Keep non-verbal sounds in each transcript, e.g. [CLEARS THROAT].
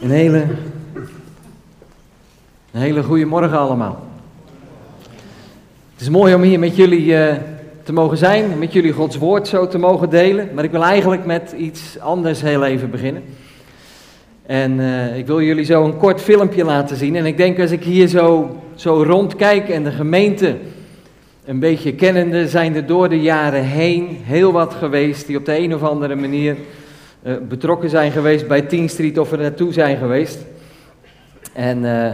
Een hele, een hele goede morgen allemaal. Het is mooi om hier met jullie uh, te mogen zijn, met jullie Gods woord zo te mogen delen. Maar ik wil eigenlijk met iets anders heel even beginnen. En uh, ik wil jullie zo een kort filmpje laten zien. En ik denk als ik hier zo, zo rondkijk en de gemeente een beetje kennende, zijn er door de jaren heen heel wat geweest die op de een of andere manier uh, betrokken zijn geweest bij 10 Street of er naartoe zijn geweest. En uh, uh,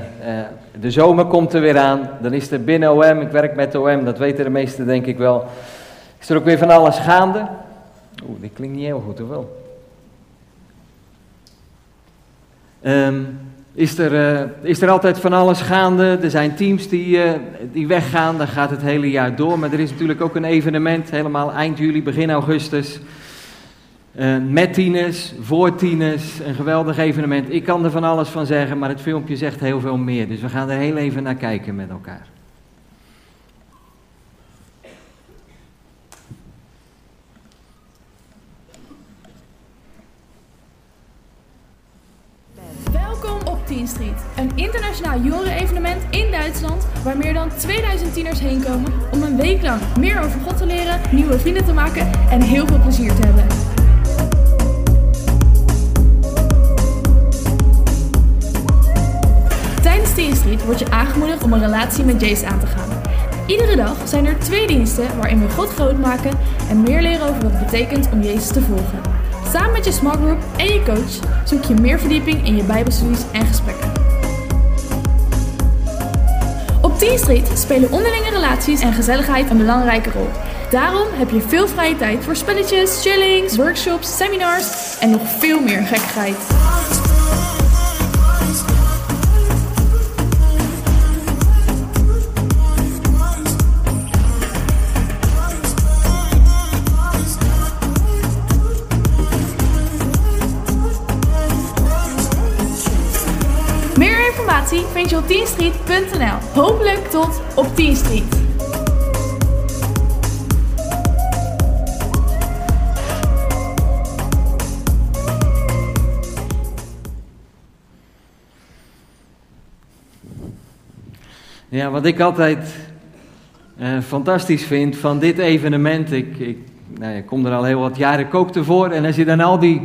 de zomer komt er weer aan, dan is er binnen OM, ik werk met OM, dat weten de meesten denk ik wel, is er ook weer van alles gaande. Oeh, dit klinkt niet heel goed, of wel? Um, is er, is er altijd van alles gaande. Er zijn teams die, die weggaan, dan gaat het hele jaar door. Maar er is natuurlijk ook een evenement, helemaal eind juli, begin augustus. Uh, met tieners, voor tieners, een geweldig evenement. Ik kan er van alles van zeggen, maar het filmpje zegt heel veel meer. Dus we gaan er heel even naar kijken met elkaar. Welkom op 10 Street, een internationaal jongeren-evenement in Duitsland waar meer dan 2000 tieners heen komen om een week lang meer over God te leren, nieuwe vrienden te maken en heel veel plezier te hebben. Word je aangemoedigd om een relatie met Jace aan te gaan. Iedere dag zijn er twee diensten waarin we God groot maken en meer leren over wat het betekent om Jezus te volgen. Samen met je small group en je coach zoek je meer verdieping in je bijbelstudies en gesprekken. Op 10 Street spelen onderlinge relaties en gezelligheid een belangrijke rol. Daarom heb je veel vrije tijd voor spelletjes, chillings, workshops, seminars en nog veel meer gekkigheid. Vind je op 10street.nl. Hopelijk tot op 10 Street. Ja, wat ik altijd uh, fantastisch vind van dit evenement, ik, ik, nou ik kom er al heel wat jaren kook ervoor en als je dan al die,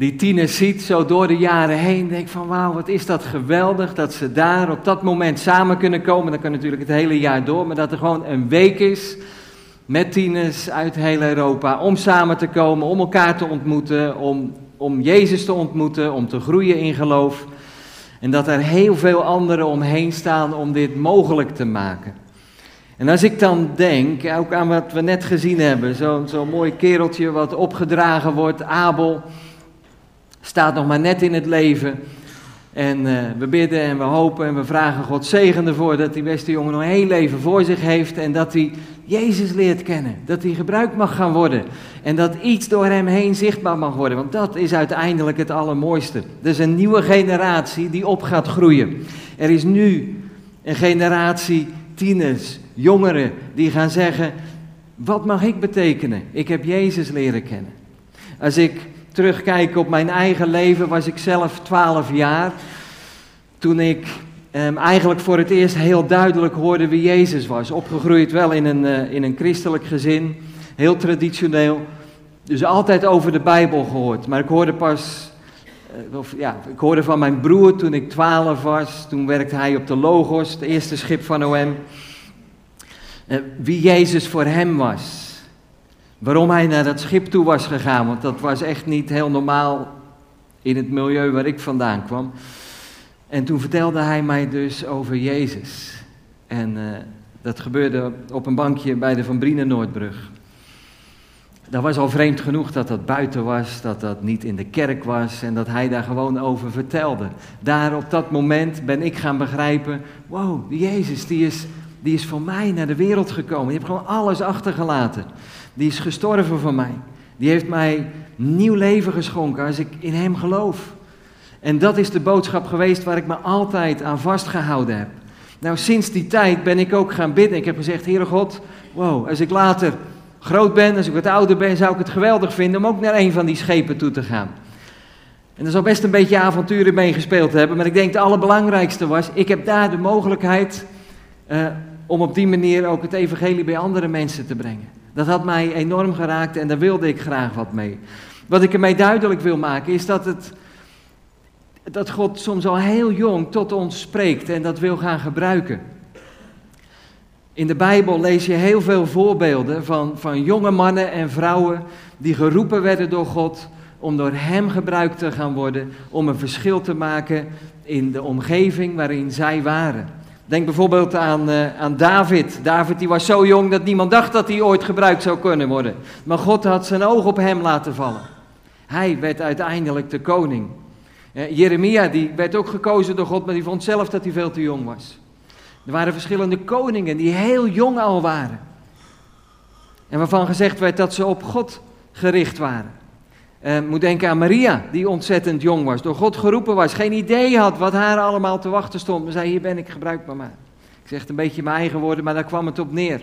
die tieners ziet, zo door de jaren heen, denk van wauw, wat is dat geweldig dat ze daar op dat moment samen kunnen komen. Dat kan natuurlijk het hele jaar door, maar dat er gewoon een week is met tieners uit heel Europa om samen te komen, om elkaar te ontmoeten, om, om Jezus te ontmoeten, om te groeien in geloof. En dat er heel veel anderen omheen staan om dit mogelijk te maken. En als ik dan denk, ook aan wat we net gezien hebben, zo'n zo mooi kereltje wat opgedragen wordt, Abel, staat nog maar net in het leven. En uh, we bidden en we hopen en we vragen God zegen ervoor dat die beste jongen nog een heel leven voor zich heeft en dat hij Jezus leert kennen. Dat hij gebruikt mag gaan worden en dat iets door hem heen zichtbaar mag worden, want dat is uiteindelijk het allermooiste. Er is een nieuwe generatie die op gaat groeien. Er is nu een generatie tieners, jongeren die gaan zeggen, wat mag ik betekenen? Ik heb Jezus leren kennen. Als ik terugkijk op mijn eigen leven, was ik zelf 12 jaar. Toen ik um, eigenlijk voor het eerst heel duidelijk hoorde wie Jezus was. Opgegroeid wel in een, uh, in een christelijk gezin, heel traditioneel. Dus altijd over de Bijbel gehoord. Maar ik hoorde pas, uh, of, ja, ik hoorde van mijn broer toen ik 12 was. Toen werkte hij op de Logos, het eerste schip van OM. Uh, wie Jezus voor hem was. Waarom hij naar dat schip toe was gegaan, want dat was echt niet heel normaal in het milieu waar ik vandaan kwam. En toen vertelde hij mij dus over Jezus. En uh, dat gebeurde op een bankje bij de Van Brienen Noordbrug. Dat was al vreemd genoeg dat dat buiten was, dat dat niet in de kerk was en dat hij daar gewoon over vertelde. Daar op dat moment ben ik gaan begrijpen, wow, Jezus die is, die is voor mij naar de wereld gekomen. Die heeft gewoon alles achtergelaten. Die is gestorven voor mij. Die heeft mij nieuw leven geschonken als ik in Hem geloof. En dat is de boodschap geweest waar ik me altijd aan vastgehouden heb. Nou, sinds die tijd ben ik ook gaan bidden. Ik heb gezegd, Heere God, wow, als ik later groot ben, als ik wat ouder ben, zou ik het geweldig vinden om ook naar een van die schepen toe te gaan. En er zal best een beetje avonturen mee gespeeld hebben, maar ik denk het allerbelangrijkste was, ik heb daar de mogelijkheid uh, om op die manier ook het evangelie bij andere mensen te brengen. Dat had mij enorm geraakt en daar wilde ik graag wat mee. Wat ik ermee duidelijk wil maken is dat, het, dat God soms al heel jong tot ons spreekt en dat wil gaan gebruiken. In de Bijbel lees je heel veel voorbeelden van, van jonge mannen en vrouwen die geroepen werden door God om door Hem gebruikt te gaan worden, om een verschil te maken in de omgeving waarin zij waren. Denk bijvoorbeeld aan, uh, aan David. David die was zo jong dat niemand dacht dat hij ooit gebruikt zou kunnen worden. Maar God had zijn oog op hem laten vallen. Hij werd uiteindelijk de koning. Uh, Jeremia die werd ook gekozen door God, maar die vond zelf dat hij veel te jong was. Er waren verschillende koningen die heel jong al waren. En waarvan gezegd werd dat ze op God gericht waren. Uh, moet denken aan Maria, die ontzettend jong was, door God geroepen was, geen idee had wat haar allemaal te wachten stond. Maar zei, hier ben ik, gebruik maar maar. Ik zeg het een beetje mijn eigen woorden, maar daar kwam het op neer.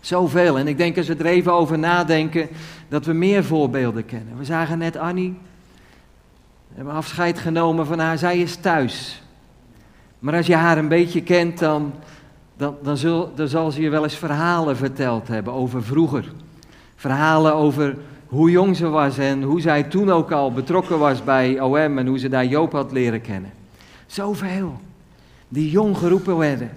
Zoveel. En ik denk als we er even over nadenken, dat we meer voorbeelden kennen. We zagen net Annie. We hebben afscheid genomen van haar. Zij is thuis. Maar als je haar een beetje kent, dan, dan, dan, dan zal ze je wel eens verhalen verteld hebben over vroeger. Verhalen over hoe jong ze was en hoe zij toen ook al betrokken was bij OM en hoe ze daar Joop had leren kennen. Zoveel. Die jong geroepen werden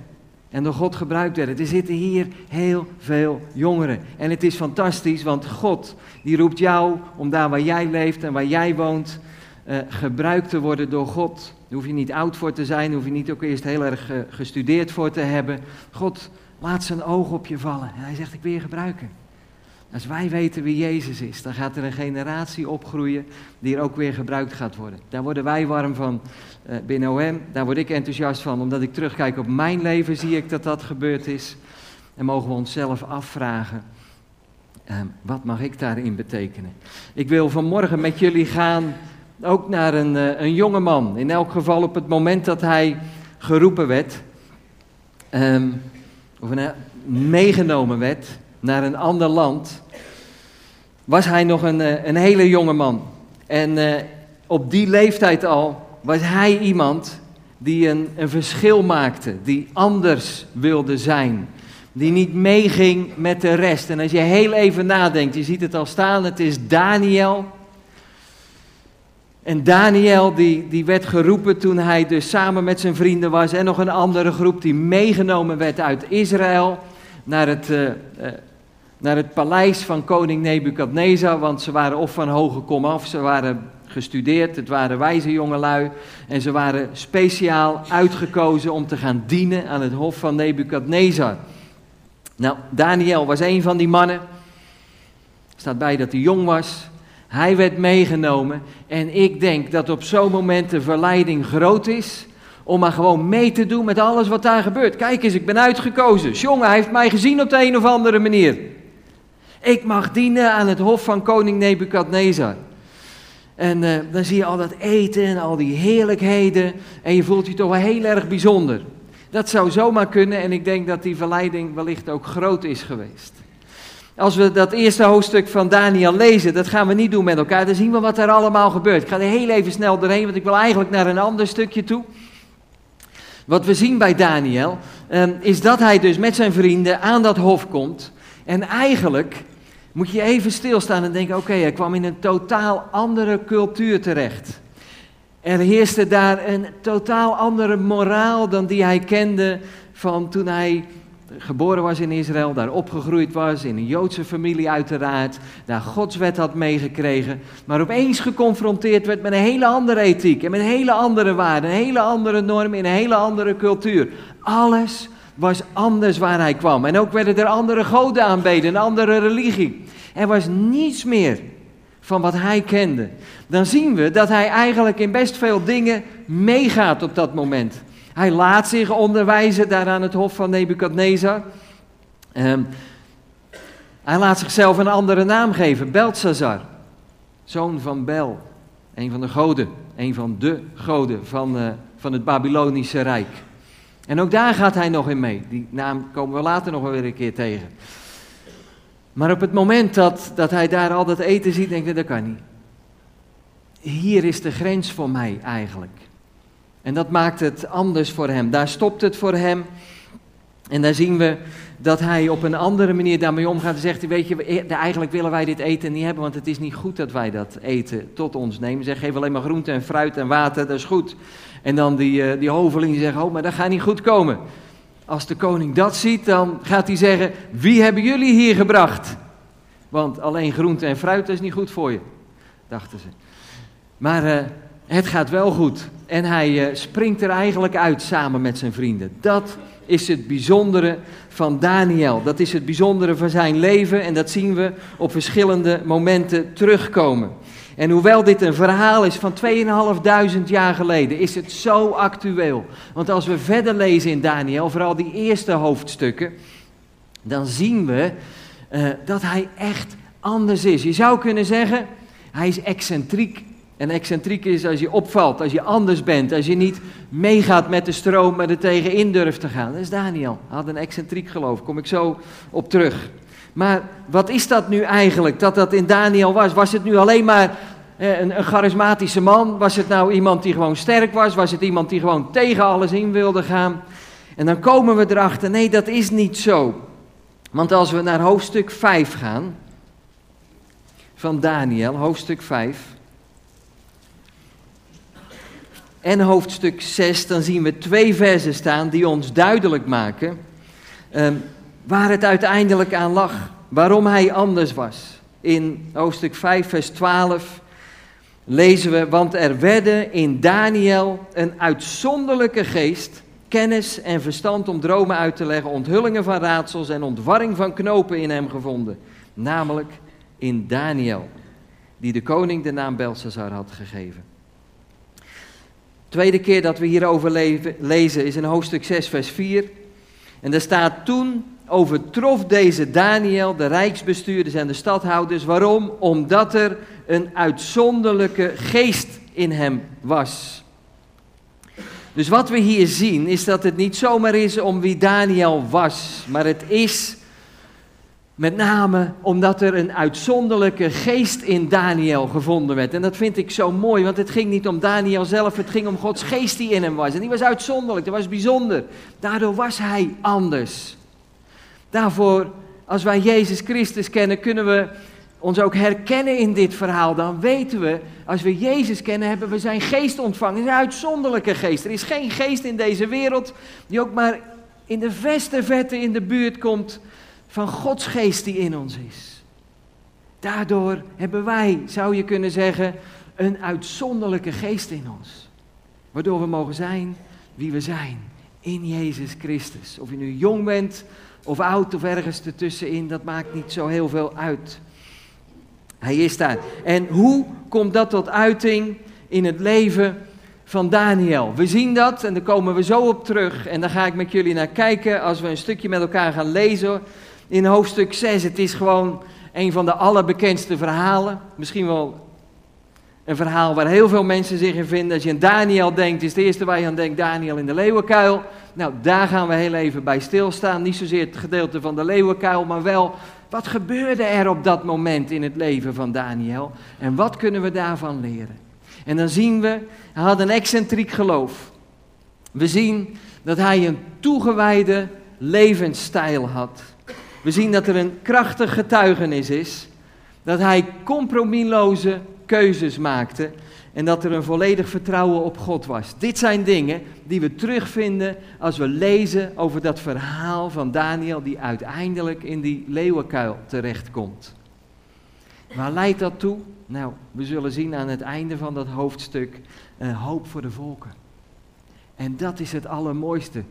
en door God gebruikt werden. Er zitten hier heel veel jongeren. En het is fantastisch, want God die roept jou om daar waar jij leeft en waar jij woont, uh, gebruikt te worden door God. Daar hoef je niet oud voor te zijn, hoef je niet ook eerst heel erg uh, gestudeerd voor te hebben. God laat zijn oog op je vallen en hij zegt ik wil je gebruiken. Als wij weten wie Jezus is, dan gaat er een generatie opgroeien die er ook weer gebruikt gaat worden. Daar worden wij warm van uh, binnen OM, daar word ik enthousiast van. Omdat ik terugkijk op mijn leven, zie ik dat dat gebeurd is. En mogen we onszelf afvragen, uh, wat mag ik daarin betekenen? Ik wil vanmorgen met jullie gaan ook naar een, uh, een jonge man. In elk geval op het moment dat hij geroepen werd, um, of meegenomen werd naar een ander land, was hij nog een, eh, een hele jonge man. En uh, op die leeftijd al was hij iemand die een, een verschil maakte, die anders wilde zijn. Die niet meeging met de rest. En als je heel even nadenkt, je ziet het al staan, het is Daniel. En Daniel die, die werd geroepen toen hij dus samen met zijn vrienden was en nog een andere groep die meegenomen werd uit Israël naar het, uh, naar het paleis van koning Nebukadnezar, want ze waren of van hoge kom af, ze waren gestudeerd, het waren wijze jongelui en ze waren speciaal uitgekozen om te gaan dienen aan het hof van Nebukadnezar. Nou, Daniel was een van die mannen. Staat bij dat hij jong was. Hij werd meegenomen en ik denk dat op zo'n moment de verleiding groot is om maar gewoon mee te doen met alles wat daar gebeurt. Kijk eens, ik ben uitgekozen. Jongen, hij heeft mij gezien op de een of andere manier. Ik mag dienen aan het hof van koning Nebukadnezar. En uh, dan zie je al dat eten en al die heerlijkheden. En je voelt je toch wel heel erg bijzonder. Dat zou zomaar kunnen en ik denk dat die verleiding wellicht ook groot is geweest. Als we dat eerste hoofdstuk van Daniel lezen, dat gaan we niet doen met elkaar. Dan zien we wat er allemaal gebeurt. Ik ga er heel even snel doorheen, want ik wil eigenlijk naar een ander stukje toe. Wat we zien bij Daniel, um, is dat hij dus met zijn vrienden aan dat hof komt. En eigenlijk moet je even stilstaan en denken: oké, hij kwam in een totaal andere cultuur terecht. Er heerste daar een totaal andere moraal dan die hij kende van toen hij geboren was in Israël, daar opgegroeid was, in een Joodse familie uiteraard, daar Gods wet had meegekregen, maar opeens geconfronteerd werd met een hele andere ethiek en met een hele andere waarden, een hele andere norm in een hele andere cultuur. Alles was anders waar hij kwam. En ook werden er andere goden aanbeden, een andere religie. Er was niets meer van wat hij kende. Dan zien we dat hij eigenlijk in best veel dingen meegaat op dat moment. Hij laat zich onderwijzen daar aan het hof van Nebukadnezar. Um, hij laat zichzelf een andere naam geven, Belshazzar. Zoon van Bel, een van de goden, een van de goden van, uh, van het Babylonische Rijk. En ook daar gaat hij nog in mee. Die naam komen we later nog wel weer een keer tegen. Maar op het moment dat, dat hij daar al dat eten ziet, denkt hij, dat kan niet. hier is de grens voor mij eigenlijk. En dat maakt het anders voor hem. Daar stopt het voor hem. En daar zien we dat hij op een andere manier daarmee omgaat. En zegt weet je, eigenlijk willen wij dit eten niet hebben, want het is niet goed dat wij dat eten tot ons nemen. Zeg, geef alleen maar groente en fruit en water, dat is goed. En dan die, uh, die hoveling zegt, oh, maar dat gaat niet goed komen. Als de koning dat ziet, dan gaat hij zeggen, wie hebben jullie hier gebracht? Want alleen groente en fruit is niet goed voor je, dachten ze. Maar uh, het gaat wel goed. En hij springt er eigenlijk uit samen met zijn vrienden. Dat is het bijzondere van Daniel. Dat is het bijzondere van zijn leven en dat zien we op verschillende momenten terugkomen. En hoewel dit een verhaal is van 2500 jaar geleden, is het zo actueel. Want als we verder lezen in Daniel, vooral die eerste hoofdstukken, dan zien we uh, dat hij echt anders is. Je zou kunnen zeggen, hij is excentriek en excentriek is als je opvalt, als je anders bent, als je niet meegaat met de stroom, maar er tegenin durft te gaan. Dat is Daniel. Hij had een excentriek geloof, kom ik zo op terug. Maar wat is dat nu eigenlijk, dat dat in Daniel was? Was het nu alleen maar eh, een, een charismatische man? Was het nou iemand die gewoon sterk was? Was het iemand die gewoon tegen alles in wilde gaan? En dan komen we erachter, nee dat is niet zo. Want als we naar hoofdstuk 5 gaan, van Daniel, hoofdstuk 5 en hoofdstuk 6, dan zien we twee versen staan die ons duidelijk maken um, waar het uiteindelijk aan lag, waarom hij anders was. In hoofdstuk 5, vers 12 lezen we, want er werden in Daniel een uitzonderlijke geest, kennis en verstand om dromen uit te leggen, onthullingen van raadsels en ontwarring van knopen in hem gevonden, namelijk in Daniel, die de koning de naam Belshazzar had gegeven. Tweede keer dat we hierover lezen is in hoofdstuk 6, vers 4. En daar staat toen overtrof deze Daniel de rijksbestuurders en de stadhouders. Waarom? Omdat er een uitzonderlijke geest in hem was. Dus wat we hier zien is dat het niet zomaar is om wie Daniel was, maar het is met name omdat er een uitzonderlijke geest in Daniel gevonden werd. En dat vind ik zo mooi, want het ging niet om Daniel zelf, het ging om Gods geest die in hem was. En die was uitzonderlijk, dat was bijzonder. Daardoor was hij anders. Daarvoor, als wij Jezus Christus kennen, kunnen we ons ook herkennen in dit verhaal. Dan weten we, als we Jezus kennen, hebben we zijn geest ontvangen. Een uitzonderlijke geest. Er is geen geest in deze wereld die ook maar in de verste verte in de buurt komt van Gods geest die in ons is. Daardoor hebben wij, zou je kunnen zeggen, een uitzonderlijke geest in ons. Waardoor we mogen zijn wie we zijn in Jezus Christus. Of je nu jong bent of oud of ergens ertussenin, dat maakt niet zo heel veel uit. Hij is daar. En hoe komt dat tot uiting in het leven van Daniel? We zien dat en daar komen we zo op terug. En daar ga ik met jullie naar kijken als we een stukje met elkaar gaan lezen in hoofdstuk 6. Het is gewoon een van de allerbekendste verhalen. Misschien wel een verhaal waar heel veel mensen zich in vinden. Als je aan Daniel denkt, is het eerste waar je aan denkt Daniel in de leeuwenkuil. Nou, daar gaan we heel even bij stilstaan. Niet zozeer het gedeelte van de leeuwenkuil, maar wel wat gebeurde er op dat moment in het leven van Daniel. En wat kunnen we daarvan leren? En dan zien we, hij had een excentriek geloof. We zien dat hij een toegewijde levensstijl had. We zien dat er een krachtig getuigenis is. Dat hij compromisloze keuzes maakte. En dat er een volledig vertrouwen op God was. Dit zijn dingen die we terugvinden als we lezen over dat verhaal van Daniel die uiteindelijk in die leeuwenkuil terechtkomt. Waar leidt dat toe? Nou, we zullen zien aan het einde van dat hoofdstuk uh, hoop voor de volken. En dat is het allermooiste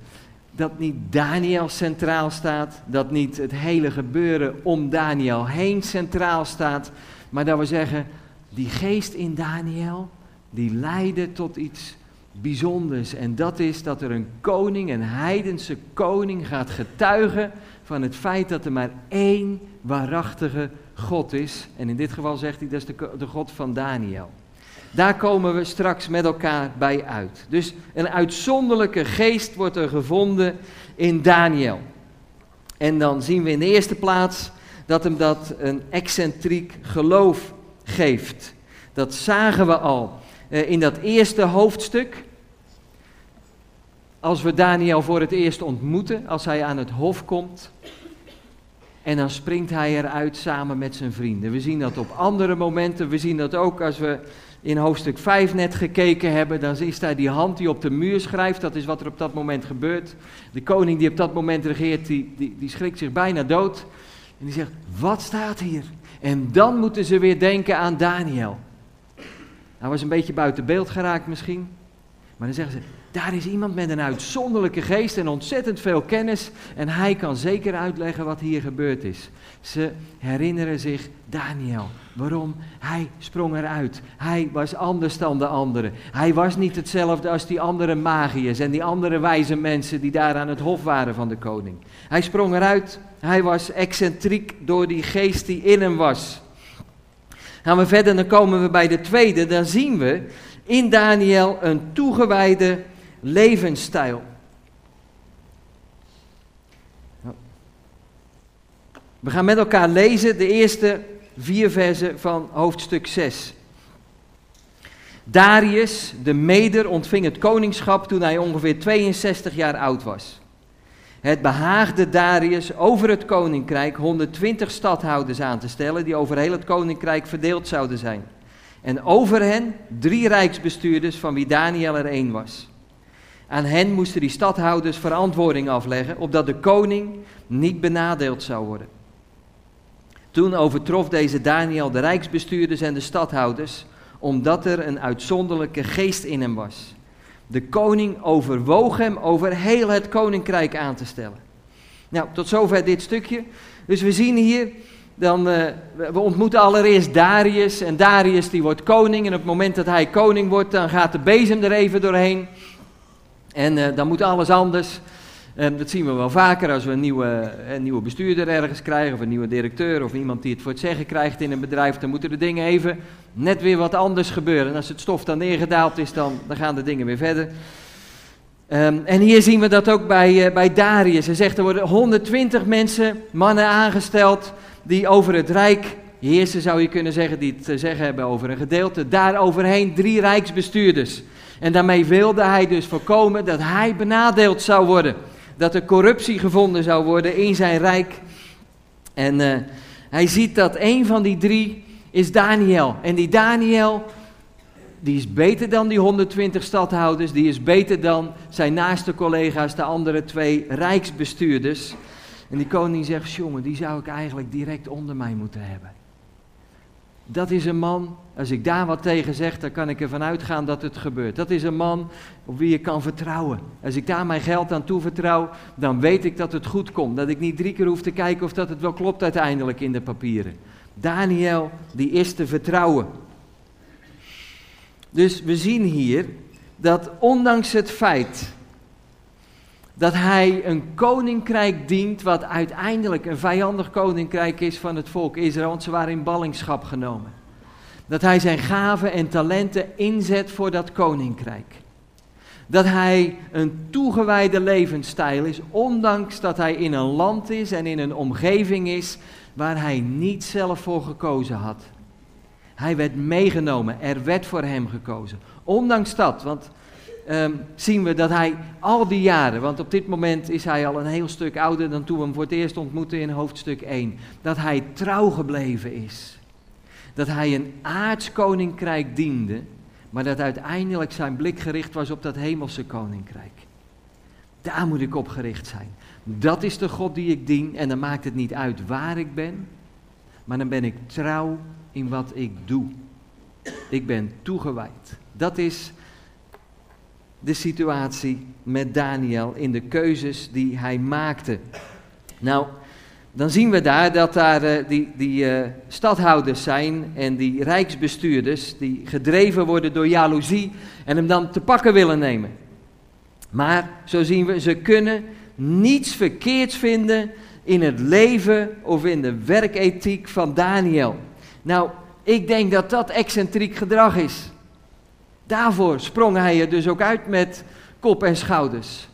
dat niet Daniel centraal staat, dat niet het hele gebeuren om Daniel heen centraal staat, maar dat we zeggen, die geest in Daniel, die leidde tot iets bijzonders. En dat is dat er een koning, een heidense koning, gaat getuigen van het feit dat er maar één waarachtige God is. En in dit geval zegt hij, dat is de, de God van Daniel. Daar komen we straks met elkaar bij uit. Dus een uitzonderlijke geest wordt er gevonden in Daniel. En dan zien we in de eerste plaats dat hem dat een excentriek geloof geeft. Dat zagen we al eh, in dat eerste hoofdstuk. Als we Daniel voor het eerst ontmoeten, als hij aan het hof komt. En dan springt hij eruit samen met zijn vrienden. We zien dat op andere momenten. We zien dat ook als we in hoofdstuk 5 net gekeken hebben. Dan is daar die hand die op de muur schrijft. Dat is wat er op dat moment gebeurt. De koning die op dat moment regeert, die, die, die schrikt zich bijna dood. En die zegt, wat staat hier? En dan moeten ze weer denken aan Daniel. Hij was een beetje buiten beeld geraakt misschien. Maar dan zeggen ze, daar is iemand met een uitzonderlijke geest en ontzettend veel kennis. En hij kan zeker uitleggen wat hier gebeurd is. Ze herinneren zich Daniel. Waarom? Hij sprong eruit. Hij was anders dan de anderen. Hij was niet hetzelfde als die andere magiërs en die andere wijze mensen die daar aan het hof waren van de koning. Hij sprong eruit. Hij was excentriek door die geest die in hem was. Gaan we verder, dan komen we bij de tweede. Dan zien we in Daniel een toegewijde levensstijl. We gaan met elkaar lezen de eerste vier versen van hoofdstuk 6. Darius, de Meder, ontving het koningschap toen hij ongeveer 62 jaar oud was. Het behaagde Darius over het koninkrijk 120 stadhouders aan te stellen die over heel het koninkrijk verdeeld zouden zijn. En over hen drie rijksbestuurders van wie Daniel er één was. Aan hen moesten die stadhouders verantwoording afleggen, opdat de koning niet benadeeld zou worden. Toen overtrof deze Daniel de rijksbestuurders en de stadhouders, omdat er een uitzonderlijke geest in hem was. De koning overwoog hem over heel het koninkrijk aan te stellen. Nou, tot zover dit stukje. Dus we zien hier, dan, uh, we ontmoeten allereerst Darius. En Darius die wordt koning. En op het moment dat hij koning wordt, dan gaat de bezem er even doorheen. En uh, dan moet alles anders. Um, dat zien we wel vaker als we een nieuwe, een nieuwe bestuurder ergens krijgen, of een nieuwe directeur, of iemand die het voor het zeggen krijgt in een bedrijf. Dan moeten de dingen even net weer wat anders gebeuren. En als het stof dan neergedaald is, dan, gaan de dingen weer verder. Um, en hier zien we dat ook bij, uh, bij Darius. Hij zegt er worden 120 mensen, mannen aangesteld, die over het rijk heersen, zou je kunnen zeggen, die het zeggen hebben over een gedeelte. Daar overheen drie rijksbestuurders. En daarmee wilde hij dus voorkomen dat hij benadeeld zou worden. Dat er corruptie gevonden zou worden in zijn rijk. En uh, hij ziet dat een van die drie is Daniel. En die Daniel, die is beter dan die 120 stadhouders. Die is beter dan zijn naaste collega's, de andere twee rijksbestuurders. En die koning zegt, jongen, die zou ik eigenlijk direct onder mij moeten hebben. Dat is een man, als ik daar wat tegen zeg, dan kan ik ervan uitgaan dat het gebeurt. Dat is een man op wie je kan vertrouwen. Als ik daar mijn geld aan toevertrouw, dan weet ik dat het goed komt. Dat ik niet drie keer hoef te kijken of dat het wel klopt uiteindelijk in de papieren. Daniel, die is te vertrouwen. Dus we zien hier dat ondanks het feit dat hij een koninkrijk dient wat uiteindelijk een vijandig koninkrijk is van het volk Israël, want ze waren in ballingschap genomen. Dat hij zijn gaven en talenten inzet voor dat koninkrijk. Dat hij een toegewijde levensstijl is, ondanks dat hij in een land is en in een omgeving is waar hij niet zelf voor gekozen had. Hij werd meegenomen, er werd voor hem gekozen. Ondanks dat, want um, zien we dat hij al die jaren, want op dit moment is hij al een heel stuk ouder dan toen we hem voor het eerst ontmoetten in hoofdstuk 1, dat hij trouw gebleven is. Dat hij een aards koninkrijk diende, maar dat uiteindelijk zijn blik gericht was op dat hemelse koninkrijk. Daar moet ik op gericht zijn. Dat is de God die ik dien en dan maakt het niet uit waar ik ben, maar dan ben ik trouw in wat ik doe. Ik ben toegewijd. Dat is de situatie met Daniel in de keuzes die hij maakte. Nou, dan zien we daar dat daar uh, die, die uh, stadhouders zijn en die rijksbestuurders die gedreven worden door jaloezie en hem dan te pakken willen nemen. Maar zo zien we, ze kunnen niets verkeerds vinden in het leven of in de werkethiek van Daniel. Nou, ik denk dat dat excentriek gedrag is. Daarvoor sprong hij er dus ook uit met kop en schouders.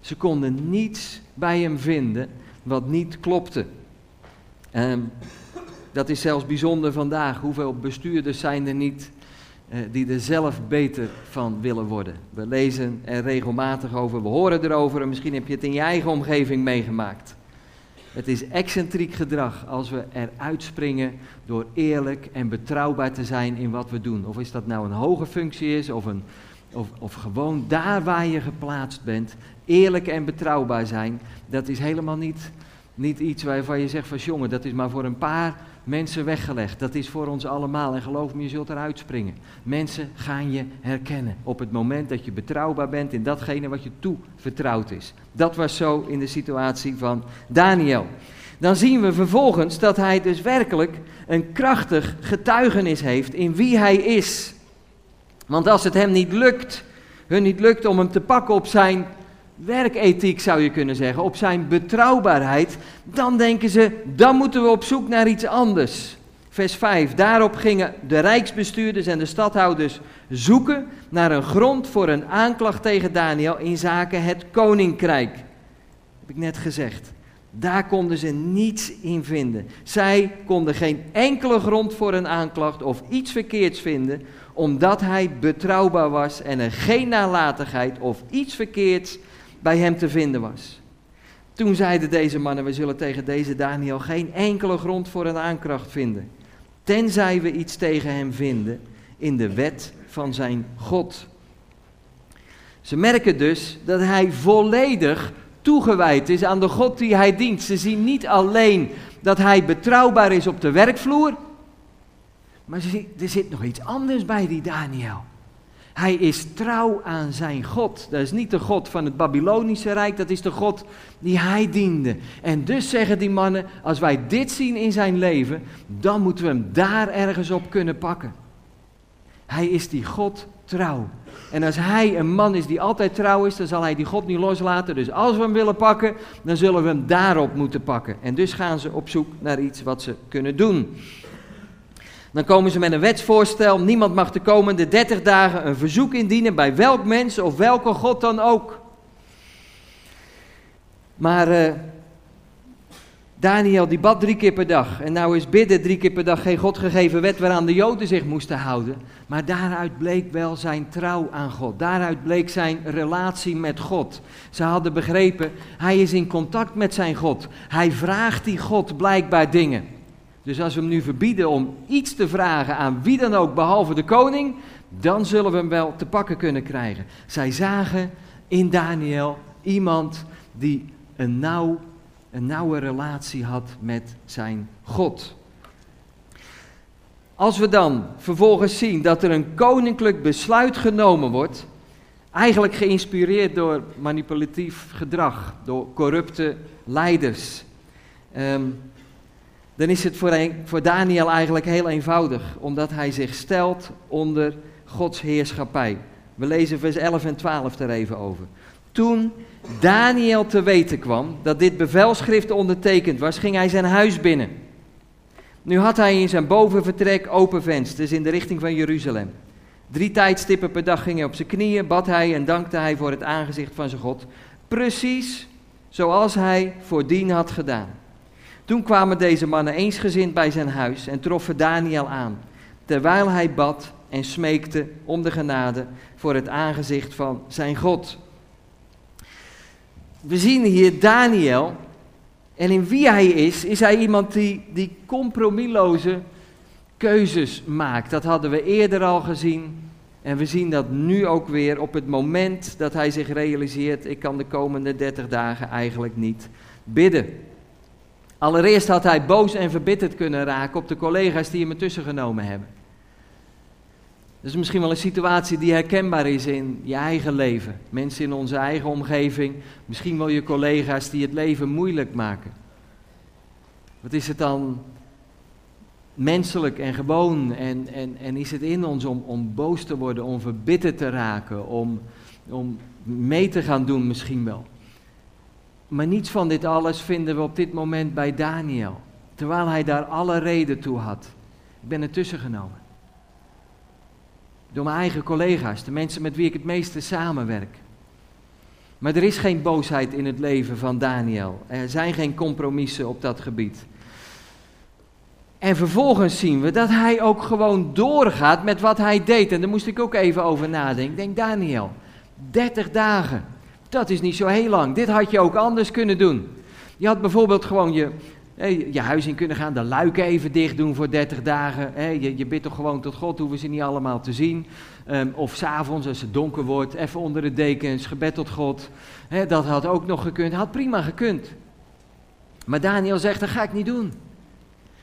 Ze konden niets bij hem vinden wat niet klopte. Um, Dat is zelfs bijzonder vandaag. Hoeveel bestuurders zijn er niet eh, die er zelf beter van willen worden? We lezen er regelmatig over, we horen erover en misschien heb je het in je eigen omgeving meegemaakt. Het is excentriek gedrag als we eruit springen door eerlijk en betrouwbaar te zijn in wat we doen. Of is dat nou een hoge functie is of, een, of, of gewoon daar waar je geplaatst bent, eerlijk en betrouwbaar zijn. Dat is helemaal niet, niet iets waarvan je zegt van jongen, dat is maar voor een paar mensen weggelegd. Dat is voor ons allemaal. En geloof me, je zult eruit springen. Mensen gaan je herkennen op het moment dat je betrouwbaar bent in datgene wat je toevertrouwd is. Dat was zo in de situatie van Daniel. Dan zien we vervolgens dat hij dus werkelijk een krachtig getuigenis heeft in wie hij is. Want als het hem niet lukt, hun niet lukt om hem te pakken op zijn werkethiek zou je kunnen zeggen, op zijn betrouwbaarheid, dan denken ze, dan moeten we op zoek naar iets anders. Vers 5. Daarop gingen de rijksbestuurders en de stadhouders zoeken naar een grond voor een aanklacht tegen Daniel in zaken het koninkrijk. heb ik net gezegd. Daar konden ze niets in vinden. Zij konden geen enkele grond voor een aanklacht of iets verkeerds vinden, omdat hij betrouwbaar was en er geen nalatigheid of iets verkeerds bij hem te vinden was. Toen zeiden deze mannen, we zullen tegen deze Daniel geen enkele grond voor een aanklacht vinden, tenzij we iets tegen hem vinden in de wet van zijn God. Ze merken dus dat hij volledig toegewijd is aan de God die hij dient. Ze zien niet alleen dat hij betrouwbaar is op de werkvloer, maar er zit nog iets anders bij die Daniel. Hij is trouw aan zijn God. Dat is niet de God van het Babylonische Rijk, dat is de God die hij diende. En dus zeggen die mannen, als wij dit zien in zijn leven, dan moeten we hem daar ergens op kunnen pakken. Hij is die God trouw. En als hij een man is die altijd trouw is, dan zal hij die God niet loslaten. Dus als we hem willen pakken, dan zullen we hem daarop moeten pakken. En dus gaan ze op zoek naar iets wat ze kunnen doen. Dan komen ze met een wetsvoorstel. Niemand mag de komende 30 dagen een verzoek indienen bij welk mens of welke God dan ook. Maar uh, Daniel die bad drie keer per dag. En nou is bidden drie keer per dag geen God gegeven wet waaraan de Joden zich moesten houden. Maar daaruit bleek wel zijn trouw aan God. Daaruit bleek zijn relatie met God. Ze hadden begrepen, hij is in contact met zijn God. Hij vraagt die God blijkbaar dingen. Dus als we hem nu verbieden om iets te vragen aan wie dan ook behalve de koning, dan zullen we hem wel te pakken kunnen krijgen. Zij zagen in Daniel iemand die een, een nauwe relatie had met zijn God. Als we dan vervolgens zien dat er een koninklijk besluit genomen wordt, eigenlijk geïnspireerd door manipulatief gedrag, door corrupte leiders. Um, dan is het voor, voor Daniel eigenlijk heel eenvoudig, omdat hij zich stelt onder Gods heerschappij. We lezen vers 11 en 12 er even over. Toen Daniel te weten kwam dat dit bevelschrift ondertekend was, ging hij zijn huis binnen. Nu had hij in zijn bovenvertrek open vensters in de richting van Jeruzalem. Drie tijdstippen per dag ging hij op zijn knieën, bad hij en dankte hij voor het aangezicht van zijn God. Precies zoals hij voordien had gedaan. Toen kwamen deze mannen eensgezind bij zijn huis en troffen Daniel aan, terwijl hij bad en smeekte om de genade voor het aangezicht van zijn God. We zien hier Daniel, en in wie hij is, is hij iemand die, die compromisloze keuzes maakt. Dat hadden we eerder al gezien. En we zien dat nu ook weer op het moment dat hij zich realiseert: ik kan de komende 30 dagen eigenlijk niet bidden. Allereerst had hij boos en verbitterd kunnen raken op de collega's die hem ertussen genomen hebben. Dat is misschien wel een situatie die herkenbaar is in je eigen leven. Mensen in onze eigen omgeving, misschien wel je collega's die het leven moeilijk maken. Wat is het dan menselijk en gewoon en, en, en is het in ons om, om boos te worden, om verbitterd te raken, om, om mee te gaan doen misschien wel. Maar niets van dit alles vinden we op dit moment bij Daniel. Terwijl hij daar alle reden toe had. Ik ben ertussen genomen. Door mijn eigen collega's, de mensen met wie ik het meeste samenwerk. Maar er is geen boosheid in het leven van Daniel. Er zijn geen compromissen op dat gebied. En vervolgens zien we dat hij ook gewoon doorgaat met wat hij deed. En daar moest ik ook even over nadenken. Ik denk, Daniel, 30 dagen, dat is niet zo heel lang. Dit had je ook anders kunnen doen. Je had bijvoorbeeld gewoon je, je huis in kunnen gaan, de luiken even dicht doen voor 30 dagen. Je, je bidt toch gewoon tot God, hoeven ze niet allemaal te zien. Um, of s'avonds, als het donker wordt, even onder de dekens, gebed tot God. Dat had ook nog gekund, had prima gekund. Maar Daniel zegt, dat ga ik niet doen.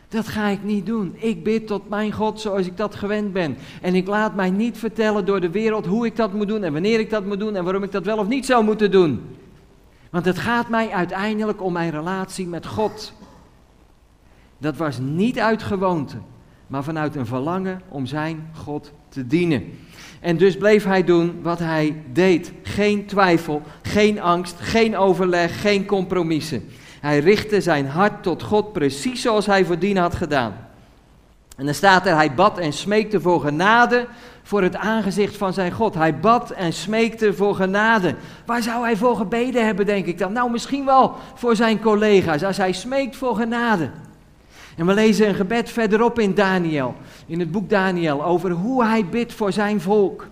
Dat ga ik niet doen. Ik bid tot mijn God zoals ik dat gewend ben. En ik laat mij niet vertellen door de wereld hoe ik dat moet doen en wanneer ik dat moet doen en waarom ik dat wel of niet zou moeten doen. Want het gaat mij uiteindelijk om mijn relatie met God. Dat was niet uit gewoonte, maar vanuit een verlangen om zijn God te dienen. En dus bleef hij doen wat hij deed. Geen twijfel, geen angst, geen overleg, geen compromissen. Hij richtte zijn hart tot God precies zoals hij voordien had gedaan. En dan staat er, hij bad en smeekte voor genade voor het aangezicht van zijn God. Hij bad en smeekte voor genade. Waar zou hij voor gebeden hebben, denk ik dan? Nou, misschien wel voor zijn collega's, als hij smeekt voor genade. En we lezen een gebed verderop in Daniel, in het boek Daniel, over hoe hij bidt voor zijn volk.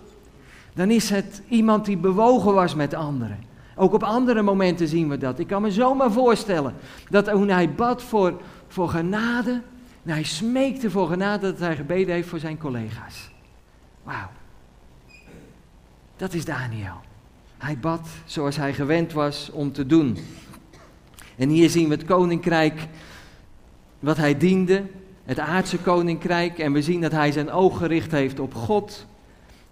Dan is het iemand die bewogen was met anderen. Ook op andere momenten zien we dat. Ik kan me zomaar voorstellen dat toen hij bad voor, voor genade, en hij smeekte voor genade dat hij gebeden heeft voor zijn collega's. Wauw. Dat is Daniel. Hij bad zoals hij gewend was om te doen. En hier zien we het koninkrijk wat hij diende, het aardse koninkrijk. En we zien dat hij zijn oog gericht heeft op God.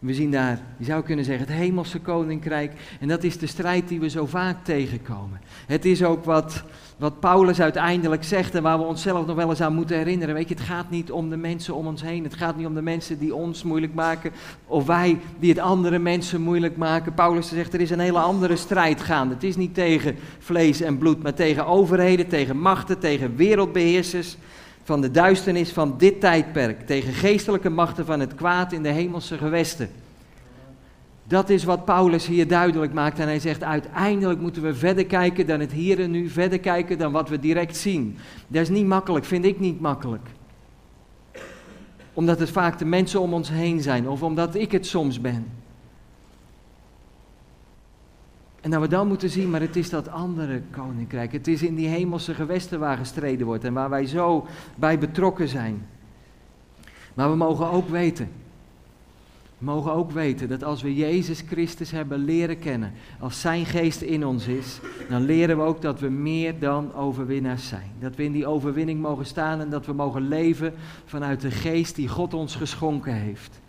We zien daar, je zou kunnen zeggen, het hemelse koninkrijk. En dat is de strijd die we zo vaak tegenkomen. Het is ook wat, wat Paulus uiteindelijk zegt en waar we onszelf nog wel eens aan moeten herinneren. Weet je, het gaat niet om de mensen om ons heen. Het gaat niet om de mensen die ons moeilijk maken. Of wij die het andere mensen moeilijk maken. Paulus zegt, er is een hele andere strijd gaande. Het is niet tegen vlees en bloed, maar tegen overheden, tegen machten, tegen wereldbeheersers van de duisternis van dit tijdperk, tegen geestelijke machten van het kwaad in de hemelse gewesten. Dat is wat Paulus hier duidelijk maakt. En hij zegt: uiteindelijk moeten we verder kijken dan het hier en nu, verder kijken dan wat we direct zien. Dat is niet makkelijk, vind ik niet makkelijk. Omdat het vaak de mensen om ons heen zijn, of omdat ik het soms ben. En dat we dan moeten zien, maar het is dat andere koninkrijk. Het is in die hemelse gewesten waar gestreden wordt en waar wij zo bij betrokken zijn. Maar we mogen ook weten, we mogen ook weten dat als we Jezus Christus hebben leren kennen, als Zijn geest in ons is, dan leren we ook dat we meer dan overwinnaars zijn. Dat we in die overwinning mogen staan en dat we mogen leven vanuit de geest die God ons geschonken heeft.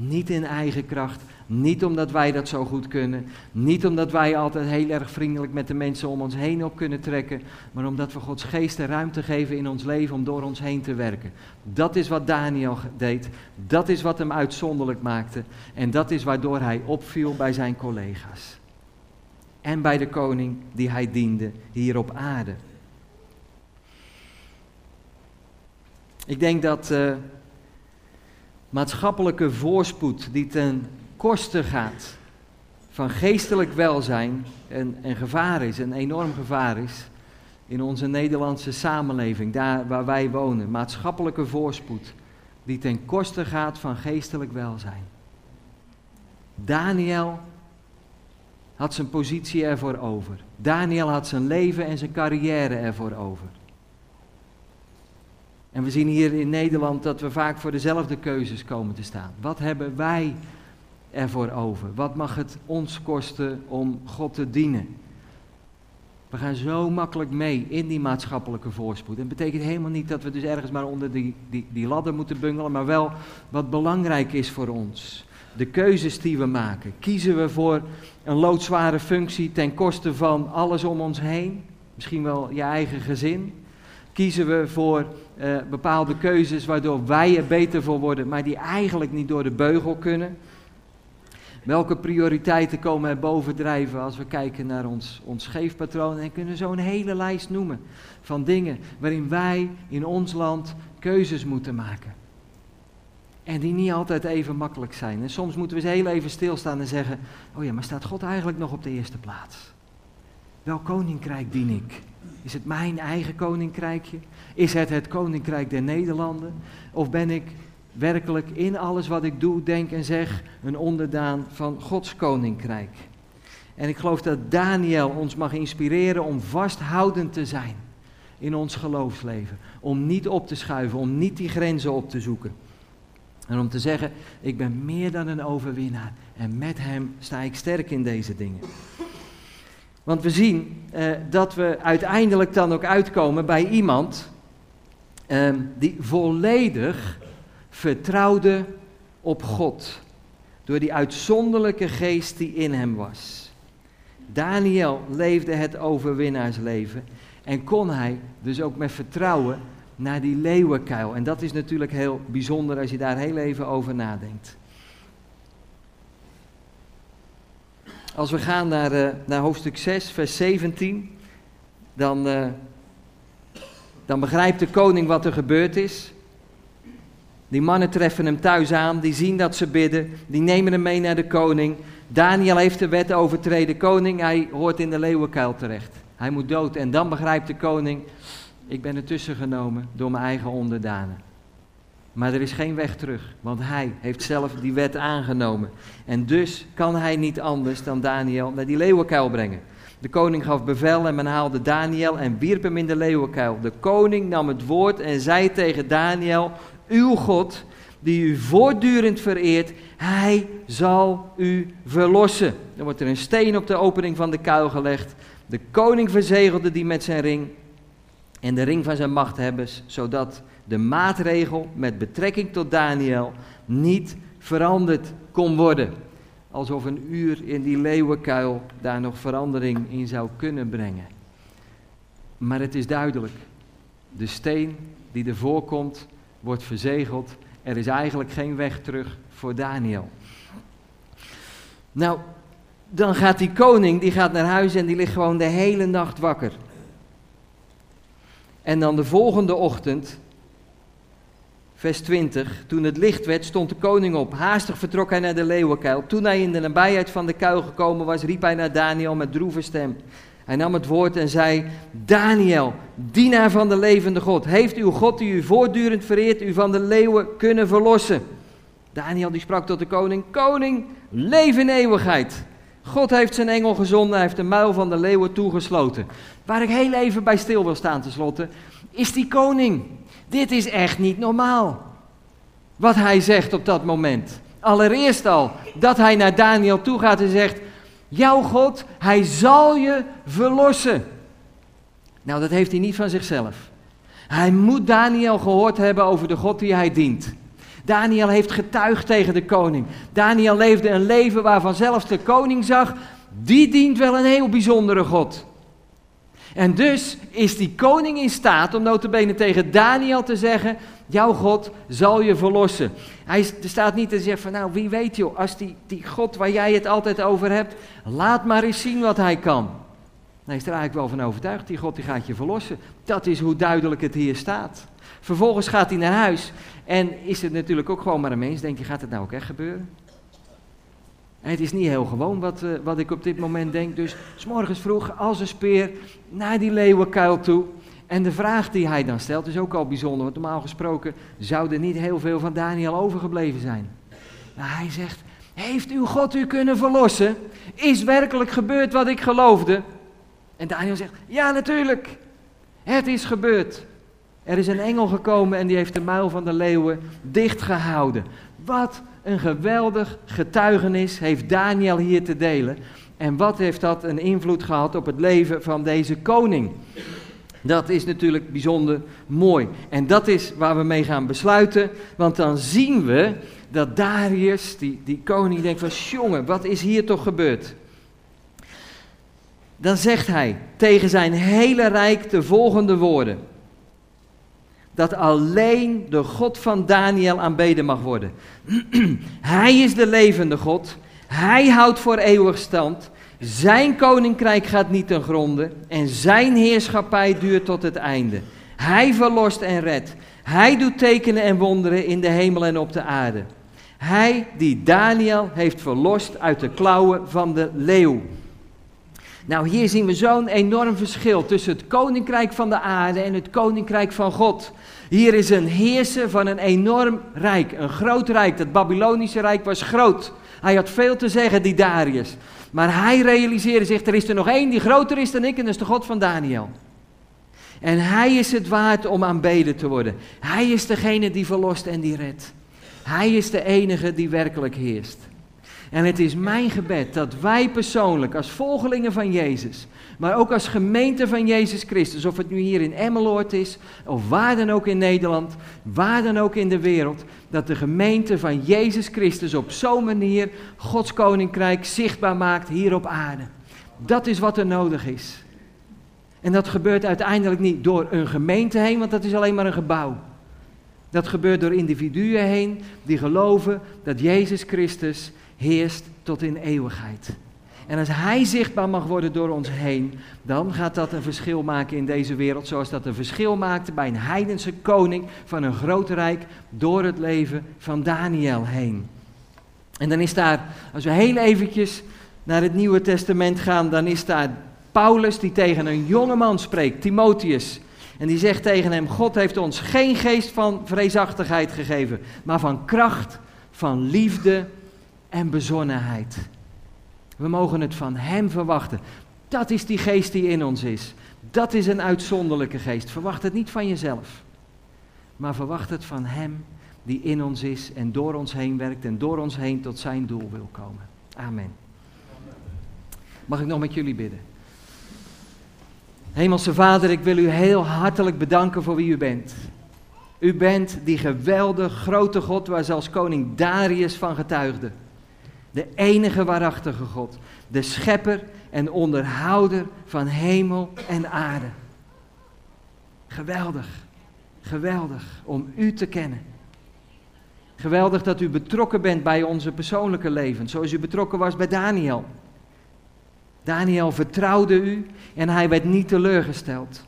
Niet in eigen kracht, niet omdat wij dat zo goed kunnen, niet omdat wij altijd heel erg vriendelijk met de mensen om ons heen op kunnen trekken, maar omdat we Gods geest de ruimte geven in ons leven om door ons heen te werken. Dat is wat Daniel deed, dat is wat hem uitzonderlijk maakte en dat is waardoor hij opviel bij zijn collega's. En bij de koning die hij diende hier op aarde. Ik denk dat uh, maatschappelijke voorspoed die ten kosten gaat van geestelijk welzijn en, en gevaar is, een enorm gevaar is in onze Nederlandse samenleving, daar waar wij wonen, maatschappelijke voorspoed die ten koste gaat van geestelijk welzijn. Daniel had zijn positie ervoor over. Daniel had zijn leven en zijn carrière ervoor over. En we zien hier in Nederland dat we vaak voor dezelfde keuzes komen te staan. Wat hebben wij ervoor over? Wat mag het ons kosten om God te dienen? We gaan zo makkelijk mee in die maatschappelijke voorspoed. En dat betekent helemaal niet dat we dus ergens maar onder die, die, die ladder moeten bungelen, maar wel wat belangrijk is voor ons. De keuzes die we maken. Kiezen we voor een loodzware functie ten koste van alles om ons heen? Misschien wel je eigen gezin? Kiezen we voor uh, bepaalde keuzes waardoor wij er beter voor worden, maar die eigenlijk niet door de beugel kunnen? Welke prioriteiten komen er bovendrijven als we kijken naar ons, ons scheefpatroon? En kunnen zo een hele lijst noemen van dingen waarin wij in ons land keuzes moeten maken. En die niet altijd even makkelijk zijn. En soms moeten we eens heel even stilstaan en zeggen: Oh ja, maar staat God eigenlijk nog op de eerste plaats? Welk koninkrijk dien ik? Is het mijn eigen koninkrijkje? Is het het koninkrijk der Nederlanden? Of ben ik werkelijk in alles wat ik doe, denk en zeg een onderdaan van Gods koninkrijk? En ik geloof dat Daniel ons mag inspireren om vasthoudend te zijn in ons geloofsleven. Om niet op te schuiven, om niet die grenzen op te zoeken. En om te zeggen, ik ben meer dan een overwinnaar. En met hem sta ik sterk in deze dingen. Want we zien eh, dat we uiteindelijk dan ook uitkomen bij iemand eh, die volledig vertrouwde op God. Door die uitzonderlijke geest die in hem was. Daniel leefde het overwinnaarsleven en kon hij dus ook met vertrouwen naar die leeuwenkuil. En dat is natuurlijk heel bijzonder als je daar heel even over nadenkt. Als we gaan naar, uh, naar hoofdstuk 6, vers 17, dan, uh, dan begrijpt de koning wat er gebeurd is. Die mannen treffen hem thuis aan, die zien dat ze bidden, die nemen hem mee naar de koning. Daniel heeft de wet overtreden, koning, hij hoort in de leeuwenkuil terecht. Hij moet dood. En dan begrijpt de koning, ik ben ertussen genomen door mijn eigen onderdanen. Maar er is geen weg terug, want hij heeft zelf die wet aangenomen. En dus kan hij niet anders dan Daniel naar die leeuwenkuil brengen. De koning gaf bevel en men haalde Daniel en wierp hem in de leeuwenkuil. De koning nam het woord en zei tegen Daniel: Uw God, die u voortdurend vereert, hij zal u verlossen. Dan wordt er een steen op de opening van de kuil gelegd. De koning verzegelde die met zijn ring en de ring van zijn machthebbers, zodat de maatregel met betrekking tot Daniel niet veranderd kon worden. Alsof een uur in die leeuwenkuil daar nog verandering in zou kunnen brengen. Maar het is duidelijk. De steen die ervoor komt, wordt verzegeld. Er is eigenlijk geen weg terug voor Daniel. Nou, dan gaat die koning, die gaat naar huis en die ligt gewoon de hele nacht wakker. En dan de volgende ochtend, vers 20, toen het licht werd, stond de koning op. Haastig vertrok hij naar de leeuwenkuil. Toen hij in de nabijheid van de kuil gekomen was, riep hij naar Daniel met droeve stem. Hij nam het woord en zei: Daniel, dienaar van de levende God, heeft uw God die u voortdurend vereert, u van de leeuwen kunnen verlossen? Daniel die sprak tot de koning: Koning, leef in eeuwigheid. God heeft zijn engel gezonden, hij heeft de muil van de leeuwen toegesloten. Waar ik heel even bij stil wil staan tenslotte, is die koning. Dit is echt niet normaal. Wat hij zegt op dat moment. Allereerst al dat hij naar Daniel toe gaat en zegt: Jouw God, hij zal je verlossen. Nou, dat heeft hij niet van zichzelf. Hij moet Daniel gehoord hebben over de God die hij dient. Daniel heeft getuigd tegen de koning. Daniel leefde een leven waarvan zelfs de koning zag, die dient wel een heel bijzondere God. En dus is die koning in staat om notabene tegen Daniel te zeggen, jouw God zal je verlossen. Hij staat niet te zeggen van, nou wie weet joh, als die, die God waar jij het altijd over hebt, laat maar eens zien wat hij kan. Hij is er eigenlijk wel van overtuigd, die God die gaat je verlossen. Dat is hoe duidelijk het hier staat. Vervolgens gaat hij naar huis en is het natuurlijk ook gewoon maar een mens. Denk je, gaat het nou ook echt gebeuren? Het is niet heel gewoon wat, uh, wat ik op dit moment denk. Dus s morgens vroeg als een speer naar die leeuwenkuil toe. En de vraag die hij dan stelt is ook al bijzonder. Want normaal gesproken zou er niet heel veel van Daniel overgebleven zijn. Maar hij zegt, heeft uw God u kunnen verlossen? Is werkelijk gebeurd wat ik geloofde? En Daniel zegt, ja natuurlijk. Het is gebeurd. Er is een engel gekomen en die heeft de muil van de leeuwen dichtgehouden. Wat een geweldig getuigenis heeft Daniel hier te delen. En wat heeft dat een invloed gehad op het leven van deze koning? Dat is natuurlijk bijzonder mooi. En dat is waar we mee gaan besluiten. Want dan zien we dat Darius, die, die koning, denkt van... jongen, wat is hier toch gebeurd? Dan zegt hij tegen zijn hele rijk de volgende woorden dat alleen de God van Daniel aanbeden mag worden. [CLEARS THROAT] Hij is de levende God. Hij houdt voor eeuwig stand. Zijn koninkrijk gaat niet ten gronde en zijn heerschappij duurt tot het einde. Hij verlost en redt. Hij doet tekenen en wonderen in de hemel en op de aarde. Hij die Daniel heeft verlost uit de klauwen van de leeuw. Nou, hier zien we zo'n enorm verschil tussen het koninkrijk van de aarde en het koninkrijk van God. Hier is een heerser van een enorm rijk, een groot rijk. Dat Babylonische rijk was groot. Hij had veel te zeggen, die Darius. Maar hij realiseerde zich, er is er nog één die groter is dan ik en dat is de God van Daniel. En hij is het waard om aanbeden te worden. Hij is degene die verlost en die redt. Hij is de enige die werkelijk heerst. En het is mijn gebed dat wij persoonlijk als volgelingen van Jezus, maar ook als gemeente van Jezus Christus, of het nu hier in Emmeloord is, of waar dan ook in Nederland, waar dan ook in de wereld, dat de gemeente van Jezus Christus op zo'n manier Gods koninkrijk zichtbaar maakt hier op aarde. Dat is wat er nodig is. En dat gebeurt uiteindelijk niet door een gemeente heen, want dat is alleen maar een gebouw. Dat gebeurt door individuen heen die geloven dat Jezus Christus heerst tot in eeuwigheid. En als Hij zichtbaar mag worden door ons heen, dan gaat dat een verschil maken in deze wereld, zoals dat een verschil maakte bij een heidense koning van een groot rijk door het leven van Daniel heen. En dan is daar, als we heel eventjes naar het Nieuwe Testament gaan, dan is daar Paulus die tegen een jonge man spreekt, Timotheus. En die zegt tegen hem: God heeft ons geen geest van vreesachtigheid gegeven, maar van kracht, van liefde en bezonnenheid. We mogen het van Hem verwachten. Dat is die geest die in ons is. Dat is een uitzonderlijke geest. Verwacht het niet van jezelf, maar verwacht het van Hem die in ons is en door ons heen werkt en door ons heen tot Zijn doel wil komen. Amen. Mag ik nog met jullie bidden? Hemelse Vader, ik wil u heel hartelijk bedanken voor wie u bent. U bent die geweldig grote God waar zelfs koning Darius van getuigde. De enige waarachtige God. De schepper en onderhouder van hemel en aarde. Geweldig, geweldig om u te kennen. Geweldig dat u betrokken bent bij onze persoonlijke leven, zoals u betrokken was bij Daniel. Daniel vertrouwde u en hij werd niet teleurgesteld.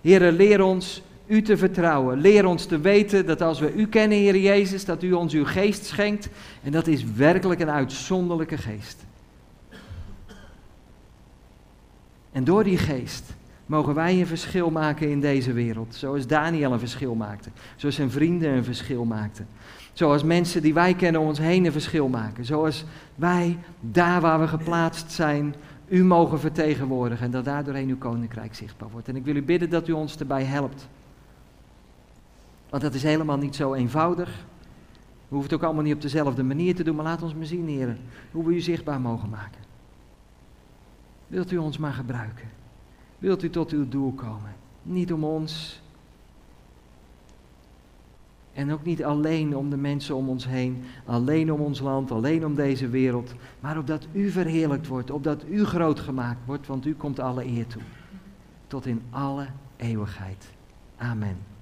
Heere, leer ons u te vertrouwen. Leer ons te weten dat als we u kennen, Heer Jezus, dat u ons uw geest schenkt. En dat is werkelijk een uitzonderlijke geest. En door die geest mogen wij een verschil maken in deze wereld. Zoals Daniel een verschil maakte. Zoals zijn vrienden een verschil maakten. Zoals mensen die wij kennen ons heen een verschil maken. Zoals wij, daar waar we geplaatst zijn, u mogen vertegenwoordigen. En dat daardoorheen uw koninkrijk zichtbaar wordt. En ik wil u bidden dat u ons erbij helpt. Want dat is helemaal niet zo eenvoudig. We hoeven het ook allemaal niet op dezelfde manier te doen, maar laat ons maar zien, heren, hoe we u zichtbaar mogen maken. Wilt u ons maar gebruiken? Wilt u tot uw doel komen? Niet om ons. En ook niet alleen om de mensen om ons heen, alleen om ons land, alleen om deze wereld, maar opdat u verheerlijkt wordt, opdat u groot gemaakt wordt, want u komt alle eer toe. Tot in alle eeuwigheid. Amen.